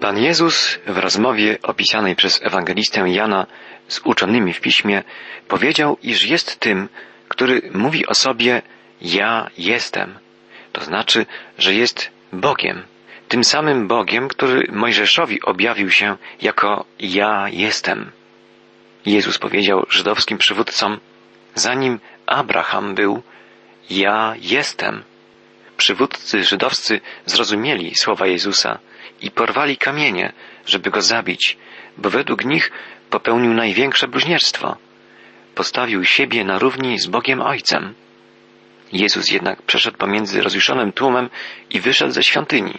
Pan Jezus w rozmowie opisanej przez ewangelistę Jana z uczonymi w piśmie powiedział, iż jest tym, który mówi o sobie ja jestem. To znaczy, że jest Bogiem. Tym samym Bogiem, który Mojżeszowi objawił się jako ja jestem. Jezus powiedział żydowskim przywódcom, zanim Abraham był, ja jestem. Przywódcy żydowscy zrozumieli słowa Jezusa i porwali kamienie, żeby go zabić, bo według nich popełnił największe bluźnierstwo. Postawił siebie na równi z Bogiem Ojcem. Jezus jednak przeszedł pomiędzy rozjuszonym tłumem i wyszedł ze świątyni.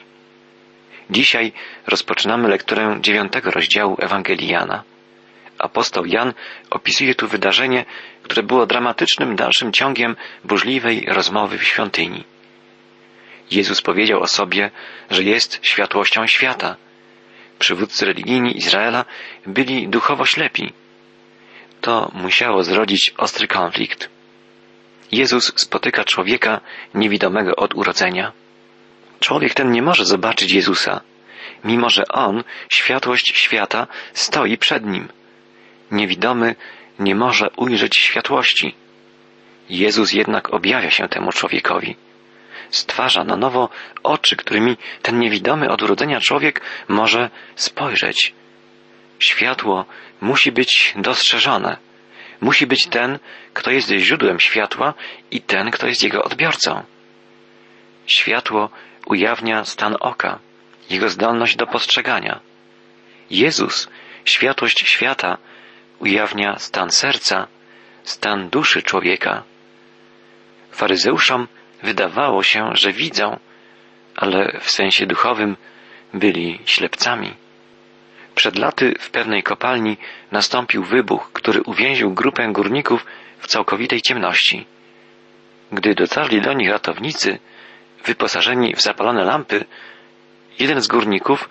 Dzisiaj rozpoczynamy lekturę dziewiątego rozdziału Ewangelii Jana. Apostoł Jan opisuje tu wydarzenie, które było dramatycznym dalszym ciągiem burzliwej rozmowy w świątyni. Jezus powiedział o sobie, że jest światłością świata. Przywódcy religijni Izraela byli duchowo ślepi. To musiało zrodzić ostry konflikt. Jezus spotyka człowieka niewidomego od urodzenia. Człowiek ten nie może zobaczyć Jezusa, mimo że On, światłość świata, stoi przed nim. Niewidomy nie może ujrzeć światłości. Jezus jednak objawia się temu człowiekowi stwarza na nowo oczy, którymi ten niewidomy od urodzenia człowiek może spojrzeć. Światło musi być dostrzeżone. Musi być ten, kto jest źródłem światła i ten, kto jest jego odbiorcą. Światło ujawnia stan oka, jego zdolność do postrzegania. Jezus, światłość świata, ujawnia stan serca, stan duszy człowieka. Faryzeuszom wydawało się, że widzą, ale w sensie duchowym byli ślepcami. Przed laty w pewnej kopalni nastąpił wybuch, który uwięził grupę górników w całkowitej ciemności. Gdy dotarli do nich ratownicy, wyposażeni w zapalone lampy, jeden z górników,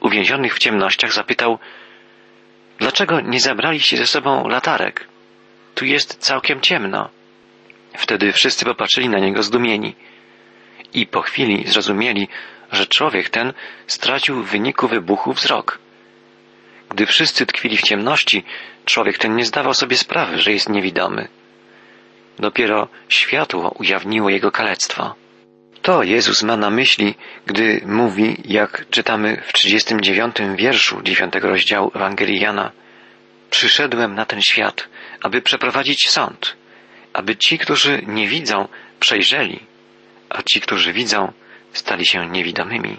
uwięzionych w ciemnościach, zapytał, dlaczego nie zabraliście ze sobą latarek? Tu jest całkiem ciemno. Wtedy wszyscy popatrzyli na niego zdumieni i po chwili zrozumieli, że człowiek ten stracił w wyniku wybuchu wzrok. Gdy wszyscy tkwili w ciemności, człowiek ten nie zdawał sobie sprawy, że jest niewidomy. Dopiero światło ujawniło jego kalectwo. To Jezus ma na myśli, gdy mówi, jak czytamy w 39 wierszu 9 rozdziału Ewangelii Jana, Przyszedłem na ten świat, aby przeprowadzić sąd aby ci, którzy nie widzą, przejrzeli, a ci, którzy widzą, stali się niewidomymi.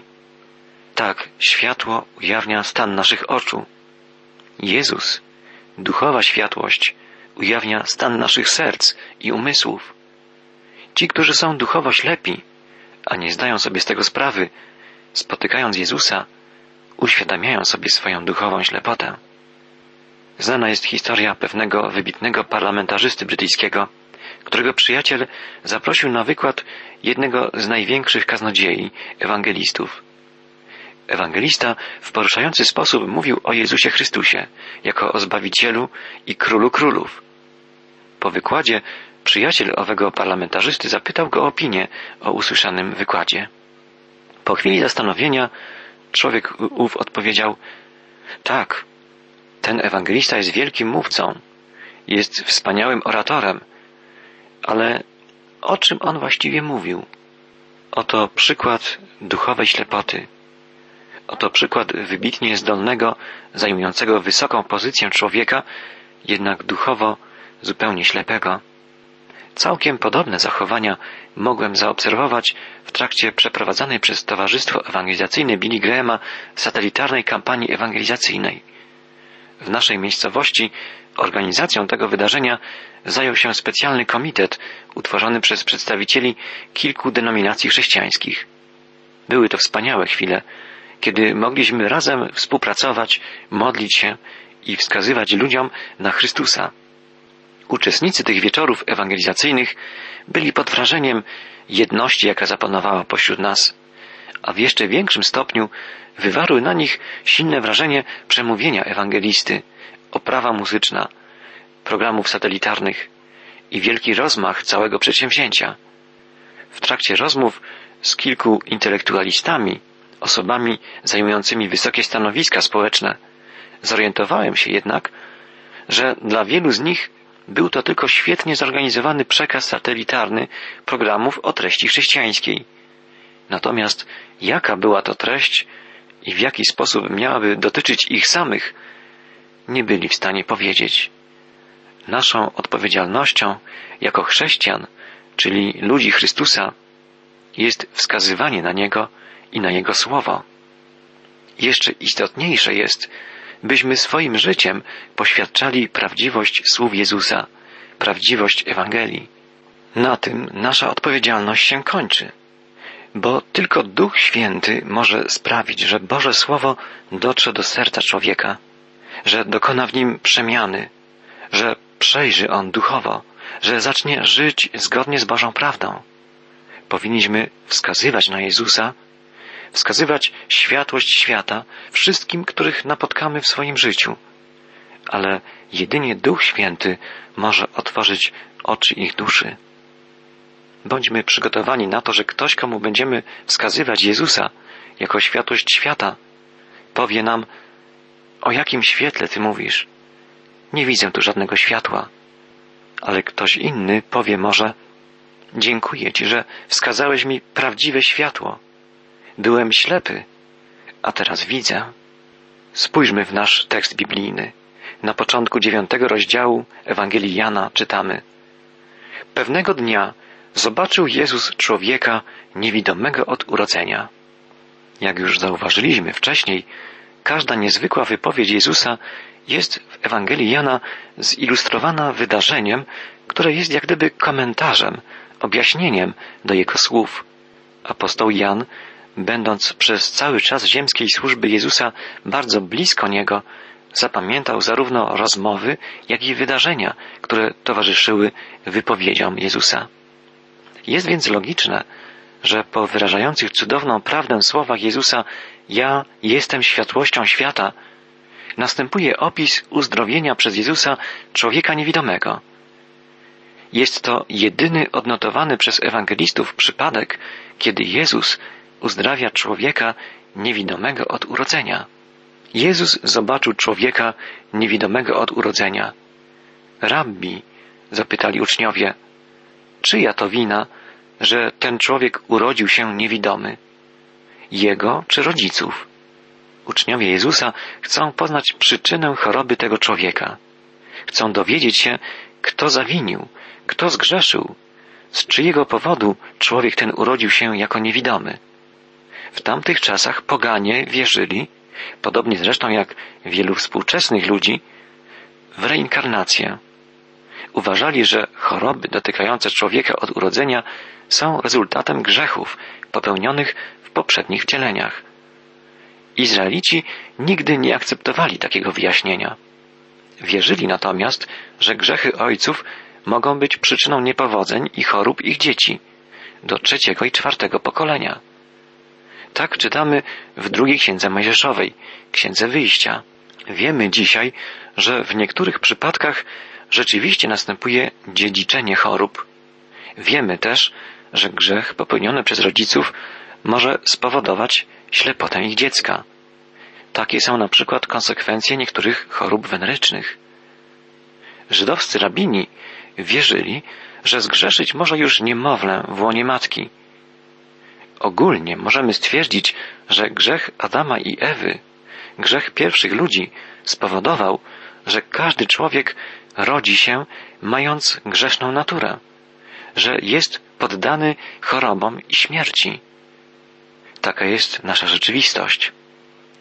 Tak, światło ujawnia stan naszych oczu. Jezus, duchowa światłość, ujawnia stan naszych serc i umysłów. Ci, którzy są duchowo ślepi, a nie zdają sobie z tego sprawy, spotykając Jezusa, uświadamiają sobie swoją duchową ślepotę. Znana jest historia pewnego wybitnego parlamentarzysty brytyjskiego, którego przyjaciel zaprosił na wykład jednego z największych kaznodziei, ewangelistów. Ewangelista w poruszający sposób mówił o Jezusie Chrystusie jako o Zbawicielu i Królu Królów. Po wykładzie przyjaciel owego parlamentarzysty zapytał go o opinię o usłyszanym wykładzie. Po chwili zastanowienia człowiek ów odpowiedział tak, ten ewangelista jest wielkim mówcą, jest wspaniałym oratorem, ale o czym on właściwie mówił? Oto przykład duchowej ślepoty. Oto przykład wybitnie zdolnego, zajmującego wysoką pozycję człowieka, jednak duchowo zupełnie ślepego. Całkiem podobne zachowania mogłem zaobserwować w trakcie przeprowadzanej przez Towarzystwo Ewangelizacyjne Billy Grahama satelitarnej kampanii ewangelizacyjnej. W naszej miejscowości organizacją tego wydarzenia zajął się specjalny komitet utworzony przez przedstawicieli kilku denominacji chrześcijańskich. Były to wspaniałe chwile, kiedy mogliśmy razem współpracować, modlić się i wskazywać ludziom na Chrystusa. Uczestnicy tych wieczorów ewangelizacyjnych byli pod wrażeniem jedności, jaka zapanowała pośród nas, a w jeszcze większym stopniu wywarły na nich silne wrażenie przemówienia ewangelisty, oprawa muzyczna, programów satelitarnych i wielki rozmach całego przedsięwzięcia. W trakcie rozmów z kilku intelektualistami osobami zajmującymi wysokie stanowiska społeczne. Zorientowałem się jednak, że dla wielu z nich był to tylko świetnie zorganizowany przekaz satelitarny programów o treści chrześcijańskiej. Natomiast jaka była to treść i w jaki sposób miałaby dotyczyć ich samych, nie byli w stanie powiedzieć. Naszą odpowiedzialnością jako chrześcijan, czyli ludzi Chrystusa, jest wskazywanie na Niego i na Jego Słowo. Jeszcze istotniejsze jest, byśmy swoim życiem poświadczali prawdziwość słów Jezusa, prawdziwość Ewangelii. Na tym nasza odpowiedzialność się kończy, bo tylko Duch Święty może sprawić, że Boże Słowo dotrze do serca człowieka, że dokona w nim przemiany, że przejrzy on duchowo, że zacznie żyć zgodnie z Bożą prawdą. Powinniśmy wskazywać na Jezusa wskazywać światłość świata wszystkim, których napotkamy w swoim życiu. Ale jedynie Duch Święty może otworzyć oczy ich duszy. Bądźmy przygotowani na to, że ktoś, komu będziemy wskazywać Jezusa jako światłość świata, powie nam, o jakim świetle Ty mówisz? Nie widzę tu żadnego światła. Ale ktoś inny powie może, dziękuję Ci, że wskazałeś mi prawdziwe światło. Byłem ślepy, a teraz widzę. Spójrzmy w nasz tekst biblijny. Na początku dziewiątego rozdziału Ewangelii Jana czytamy. Pewnego dnia zobaczył Jezus człowieka niewidomego od urodzenia. Jak już zauważyliśmy wcześniej, każda niezwykła wypowiedź Jezusa jest w Ewangelii Jana zilustrowana wydarzeniem, które jest jak gdyby komentarzem, objaśnieniem do jego słów. Apostoł Jan będąc przez cały czas ziemskiej służby Jezusa bardzo blisko Niego, zapamiętał zarówno rozmowy, jak i wydarzenia, które towarzyszyły wypowiedziom Jezusa. Jest więc logiczne, że po wyrażających cudowną prawdę słowach Jezusa Ja jestem światłością świata, następuje opis uzdrowienia przez Jezusa człowieka niewidomego. Jest to jedyny odnotowany przez ewangelistów przypadek, kiedy Jezus uzdrawia człowieka niewidomego od urodzenia. Jezus zobaczył człowieka niewidomego od urodzenia. Rabbi, zapytali uczniowie, czyja to wina, że ten człowiek urodził się niewidomy? Jego czy rodziców? Uczniowie Jezusa chcą poznać przyczynę choroby tego człowieka. Chcą dowiedzieć się, kto zawinił, kto zgrzeszył, z czyjego powodu człowiek ten urodził się jako niewidomy. W tamtych czasach poganie wierzyli, podobnie zresztą jak wielu współczesnych ludzi, w reinkarnację. Uważali, że choroby dotykające człowieka od urodzenia są rezultatem grzechów popełnionych w poprzednich wcieleniach. Izraelici nigdy nie akceptowali takiego wyjaśnienia. Wierzyli natomiast, że grzechy ojców mogą być przyczyną niepowodzeń i chorób ich dzieci do trzeciego i czwartego pokolenia. Tak czytamy w drugiej księdze Mojżeszowej, księdze wyjścia. Wiemy dzisiaj, że w niektórych przypadkach rzeczywiście następuje dziedziczenie chorób. Wiemy też, że grzech popełniony przez rodziców może spowodować ślepotę ich dziecka. Takie są na przykład konsekwencje niektórych chorób wenerycznych. Żydowscy rabini wierzyli, że zgrzeszyć może już niemowlę w łonie matki. Ogólnie możemy stwierdzić, że grzech Adama i Ewy, grzech pierwszych ludzi spowodował, że każdy człowiek rodzi się mając grzeszną naturę, że jest poddany chorobom i śmierci. Taka jest nasza rzeczywistość.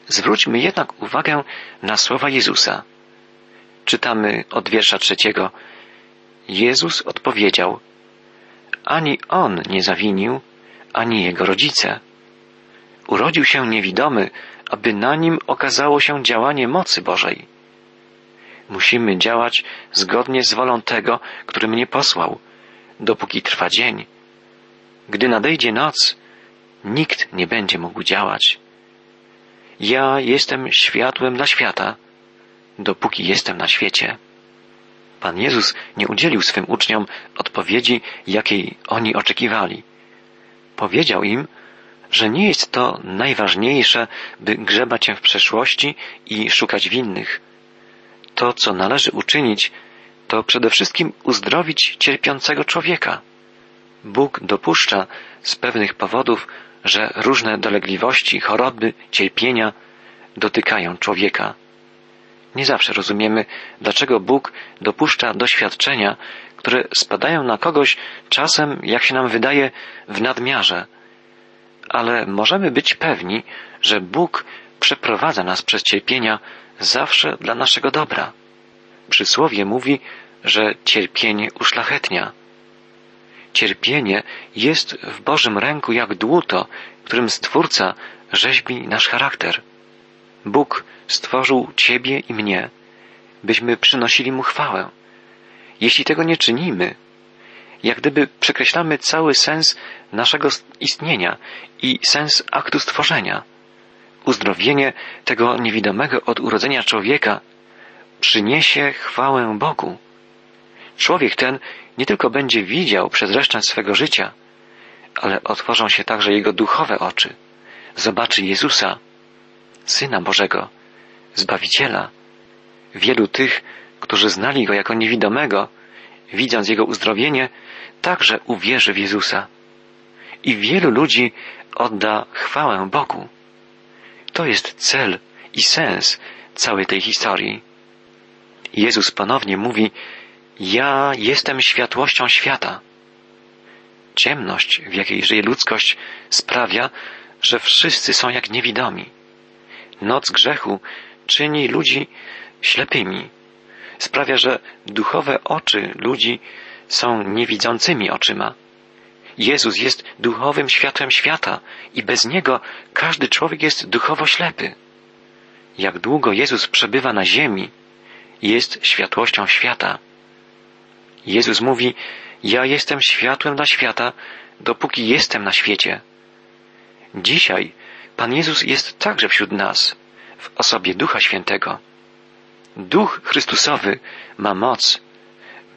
Zwróćmy jednak uwagę na słowa Jezusa. Czytamy od wiersza trzeciego. Jezus odpowiedział, ani on nie zawinił, ani jego rodzice. Urodził się niewidomy, aby na nim okazało się działanie mocy Bożej. Musimy działać zgodnie z wolą tego, który mnie posłał, dopóki trwa dzień. Gdy nadejdzie noc, nikt nie będzie mógł działać. Ja jestem światłem dla świata, dopóki jestem na świecie. Pan Jezus nie udzielił swym uczniom odpowiedzi, jakiej oni oczekiwali. Powiedział im, że nie jest to najważniejsze, by grzebać się w przeszłości i szukać winnych. To, co należy uczynić, to przede wszystkim uzdrowić cierpiącego człowieka. Bóg dopuszcza z pewnych powodów, że różne dolegliwości, choroby, cierpienia dotykają człowieka. Nie zawsze rozumiemy, dlaczego Bóg dopuszcza doświadczenia, które spadają na kogoś czasem, jak się nam wydaje, w nadmiarze. Ale możemy być pewni, że Bóg przeprowadza nas przez cierpienia zawsze dla naszego dobra. Przysłowie mówi, że cierpienie uszlachetnia. Cierpienie jest w Bożym ręku jak dłuto, którym Stwórca rzeźbi nasz charakter. Bóg stworzył Ciebie i mnie, byśmy przynosili Mu chwałę. Jeśli tego nie czynimy, jak gdyby przekreślamy cały sens naszego istnienia i sens aktu stworzenia. Uzdrowienie tego niewidomego od urodzenia człowieka przyniesie chwałę Bogu. Człowiek ten nie tylko będzie widział przez resztę swego życia, ale otworzą się także jego duchowe oczy. Zobaczy Jezusa, Syna Bożego, Zbawiciela. Wielu tych, którzy znali Go jako niewidomego, widząc Jego uzdrowienie, także uwierzy w Jezusa. I wielu ludzi odda chwałę Bogu. To jest cel i sens całej tej historii. Jezus ponownie mówi, ja jestem światłością świata. Ciemność, w jakiej żyje ludzkość, sprawia, że wszyscy są jak niewidomi. Noc grzechu czyni ludzi ślepymi. Sprawia, że duchowe oczy ludzi są niewidzącymi oczyma. Jezus jest duchowym światłem świata i bez Niego każdy człowiek jest duchowo ślepy. Jak długo Jezus przebywa na ziemi, jest światłością świata. Jezus mówi, ja jestem światłem dla świata, dopóki jestem na świecie. Dzisiaj Pan Jezus jest także wśród nas, w osobie Ducha Świętego. Duch Chrystusowy ma moc,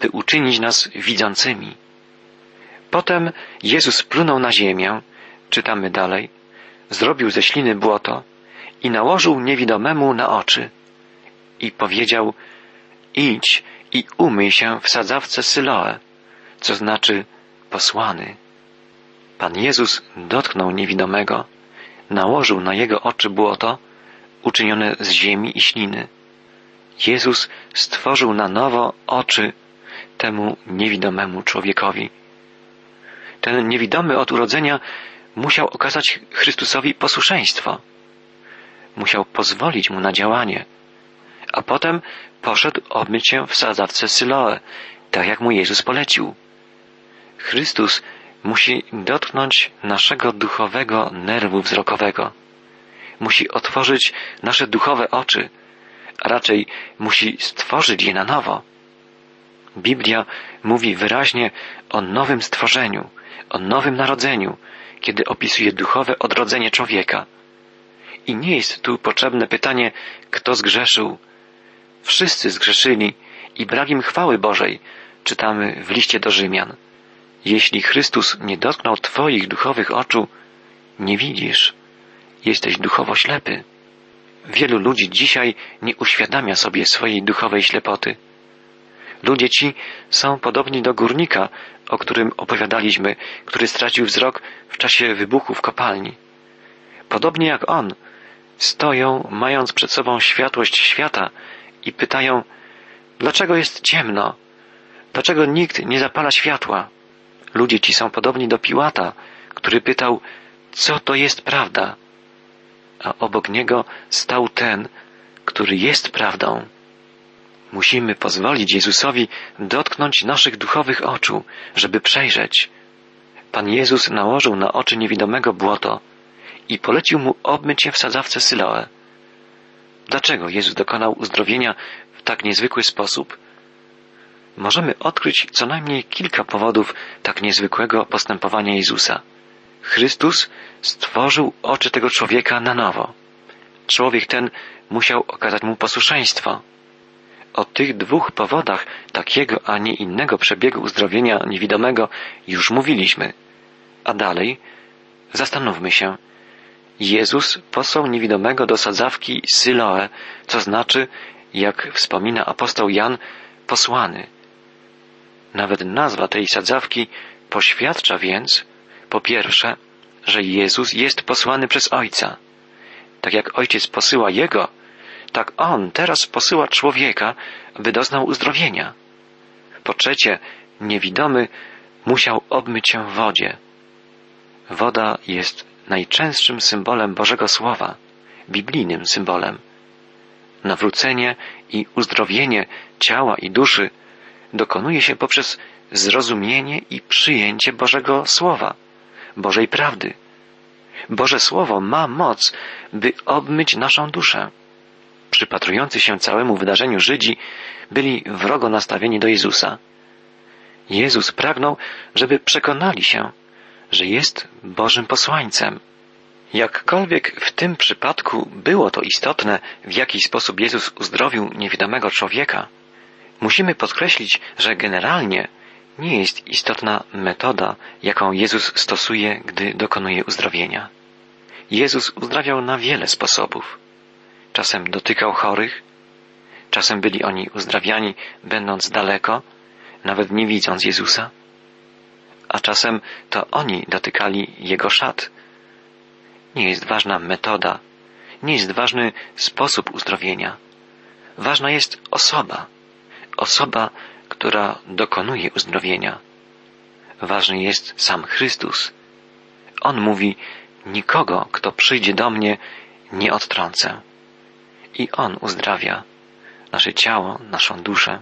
by uczynić nas widzącymi. Potem Jezus plunął na ziemię, czytamy dalej, zrobił ze śliny błoto i nałożył niewidomemu na oczy i powiedział, idź i umyj się w sadzawce Syloe, co znaczy posłany. Pan Jezus dotknął niewidomego, nałożył na jego oczy błoto, uczynione z ziemi i śliny. Jezus stworzył na nowo oczy temu niewidomemu człowiekowi. Ten niewidomy od urodzenia musiał okazać Chrystusowi posłuszeństwo. Musiał pozwolić mu na działanie. A potem poszedł obmyć się w sadzawce Syloe, tak jak mu Jezus polecił. Chrystus musi dotknąć naszego duchowego nerwu wzrokowego. Musi otworzyć nasze duchowe oczy, a raczej musi stworzyć je na nowo. Biblia mówi wyraźnie o nowym stworzeniu, o nowym narodzeniu, kiedy opisuje duchowe odrodzenie człowieka. I nie jest tu potrzebne pytanie, kto zgrzeszył. Wszyscy zgrzeszyli i brak im chwały Bożej, czytamy w liście do Rzymian. Jeśli Chrystus nie dotknął Twoich duchowych oczu, nie widzisz. Jesteś duchowo ślepy. Wielu ludzi dzisiaj nie uświadamia sobie swojej duchowej ślepoty. Ludzie ci są podobni do górnika, o którym opowiadaliśmy, który stracił wzrok w czasie wybuchu w kopalni. Podobnie jak on, stoją, mając przed sobą światłość świata i pytają, dlaczego jest ciemno? Dlaczego nikt nie zapala światła? Ludzie ci są podobni do Piłata, który pytał, co to jest prawda? A obok niego stał ten, który jest prawdą. Musimy pozwolić Jezusowi dotknąć naszych duchowych oczu, żeby przejrzeć. Pan Jezus nałożył na oczy niewidomego błoto i polecił mu obmyć się w sadzawce Syloe. Dlaczego Jezus dokonał uzdrowienia w tak niezwykły sposób? możemy odkryć co najmniej kilka powodów tak niezwykłego postępowania Jezusa. Chrystus stworzył oczy tego człowieka na nowo. Człowiek ten musiał okazać mu posłuszeństwo. O tych dwóch powodach takiego, a nie innego przebiegu uzdrowienia niewidomego już mówiliśmy. A dalej Zastanówmy się. Jezus posłał niewidomego do sadzawki Syloe, co znaczy, jak wspomina apostoł Jan, posłany. Nawet nazwa tej sadzawki poświadcza więc, po pierwsze, że Jezus jest posłany przez Ojca. Tak jak Ojciec posyła Jego, tak On teraz posyła człowieka, by doznał uzdrowienia. Po trzecie, niewidomy musiał obmyć się w wodzie. Woda jest najczęstszym symbolem Bożego Słowa, biblijnym symbolem. Nawrócenie i uzdrowienie ciała i duszy dokonuje się poprzez zrozumienie i przyjęcie Bożego Słowa, Bożej prawdy. Boże Słowo ma moc, by obmyć naszą duszę. Przypatrujący się całemu wydarzeniu Żydzi byli wrogo nastawieni do Jezusa. Jezus pragnął, żeby przekonali się, że jest Bożym posłańcem. Jakkolwiek w tym przypadku było to istotne, w jaki sposób Jezus uzdrowił niewidomego człowieka, musimy podkreślić, że generalnie nie jest istotna metoda, jaką Jezus stosuje, gdy dokonuje uzdrowienia. Jezus uzdrawiał na wiele sposobów. Czasem dotykał chorych, czasem byli oni uzdrawiani, będąc daleko, nawet nie widząc Jezusa, a czasem to oni dotykali Jego szat. Nie jest ważna metoda, nie jest ważny sposób uzdrowienia. Ważna jest osoba, osoba, która dokonuje uzdrowienia. Ważny jest sam Chrystus. On mówi, nikogo, kto przyjdzie do mnie, nie odtrącę. I On uzdrawia nasze ciało, naszą duszę.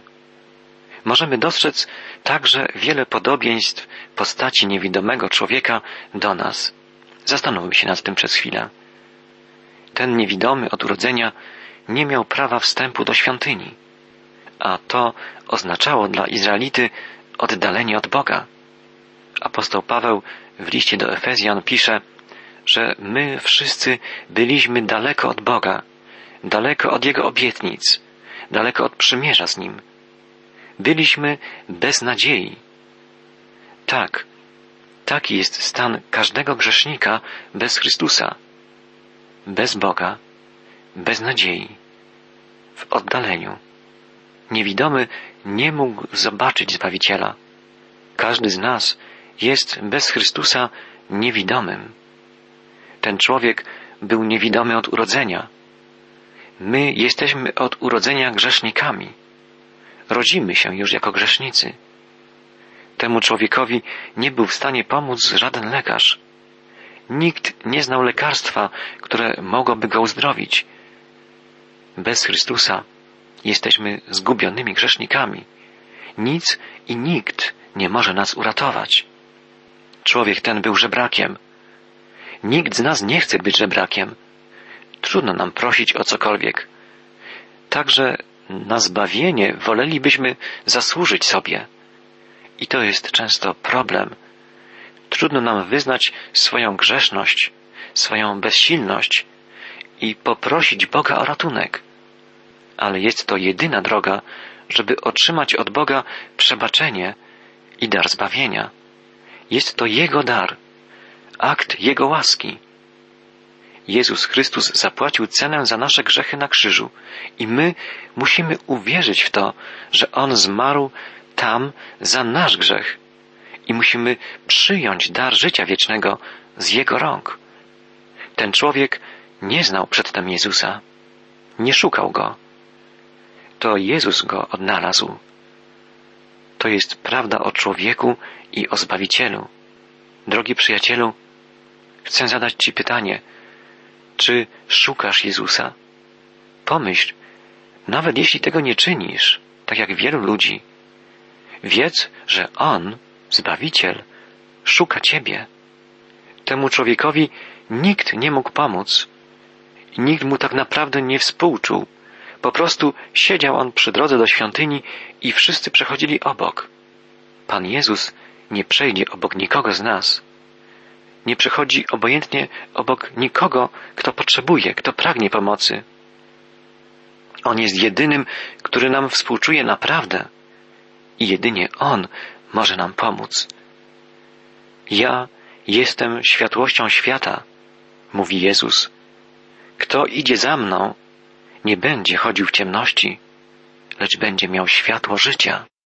Możemy dostrzec także wiele podobieństw postaci niewidomego człowieka do nas. Zastanówmy się nad tym przez chwilę. Ten niewidomy od urodzenia nie miał prawa wstępu do świątyni a to oznaczało dla Izraelity oddalenie od Boga. Apostoł Paweł w liście do Efezjan pisze, że my wszyscy byliśmy daleko od Boga, daleko od Jego obietnic, daleko od przymierza z Nim. Byliśmy bez nadziei. Tak, taki jest stan każdego grzesznika bez Chrystusa, bez Boga, bez nadziei, w oddaleniu. Niewidomy nie mógł zobaczyć Zbawiciela. Każdy z nas jest bez Chrystusa niewidomym. Ten człowiek był niewidomy od urodzenia. My jesteśmy od urodzenia grzesznikami. Rodzimy się już jako grzesznicy. Temu człowiekowi nie był w stanie pomóc żaden lekarz. Nikt nie znał lekarstwa, które mogłoby go uzdrowić. Bez Chrystusa Jesteśmy zgubionymi grzesznikami. Nic i nikt nie może nas uratować. Człowiek ten był żebrakiem. Nikt z nas nie chce być żebrakiem. Trudno nam prosić o cokolwiek. Także na zbawienie wolelibyśmy zasłużyć sobie. I to jest często problem. Trudno nam wyznać swoją grzeszność, swoją bezsilność i poprosić Boga o ratunek ale jest to jedyna droga, żeby otrzymać od Boga przebaczenie i dar zbawienia. Jest to Jego dar, akt Jego łaski. Jezus Chrystus zapłacił cenę za nasze grzechy na krzyżu i my musimy uwierzyć w to, że On zmarł tam za nasz grzech i musimy przyjąć dar życia wiecznego z Jego rąk. Ten człowiek nie znał przedtem Jezusa, nie szukał Go to Jezus go odnalazł. To jest prawda o człowieku i o Zbawicielu. Drogi przyjacielu, chcę zadać Ci pytanie, czy szukasz Jezusa? Pomyśl, nawet jeśli tego nie czynisz, tak jak wielu ludzi, wiedz, że On, Zbawiciel, szuka Ciebie. Temu człowiekowi nikt nie mógł pomóc. Nikt mu tak naprawdę nie współczuł. Po prostu siedział on przy drodze do świątyni i wszyscy przechodzili obok. Pan Jezus nie przejdzie obok nikogo z nas. Nie przechodzi obojętnie obok nikogo, kto potrzebuje, kto pragnie pomocy. On jest jedynym, który nam współczuje naprawdę i jedynie On może nam pomóc. Ja Jestem światłością świata, mówi Jezus. Kto idzie za mną, nie będzie chodził w ciemności, lecz będzie miał światło życia.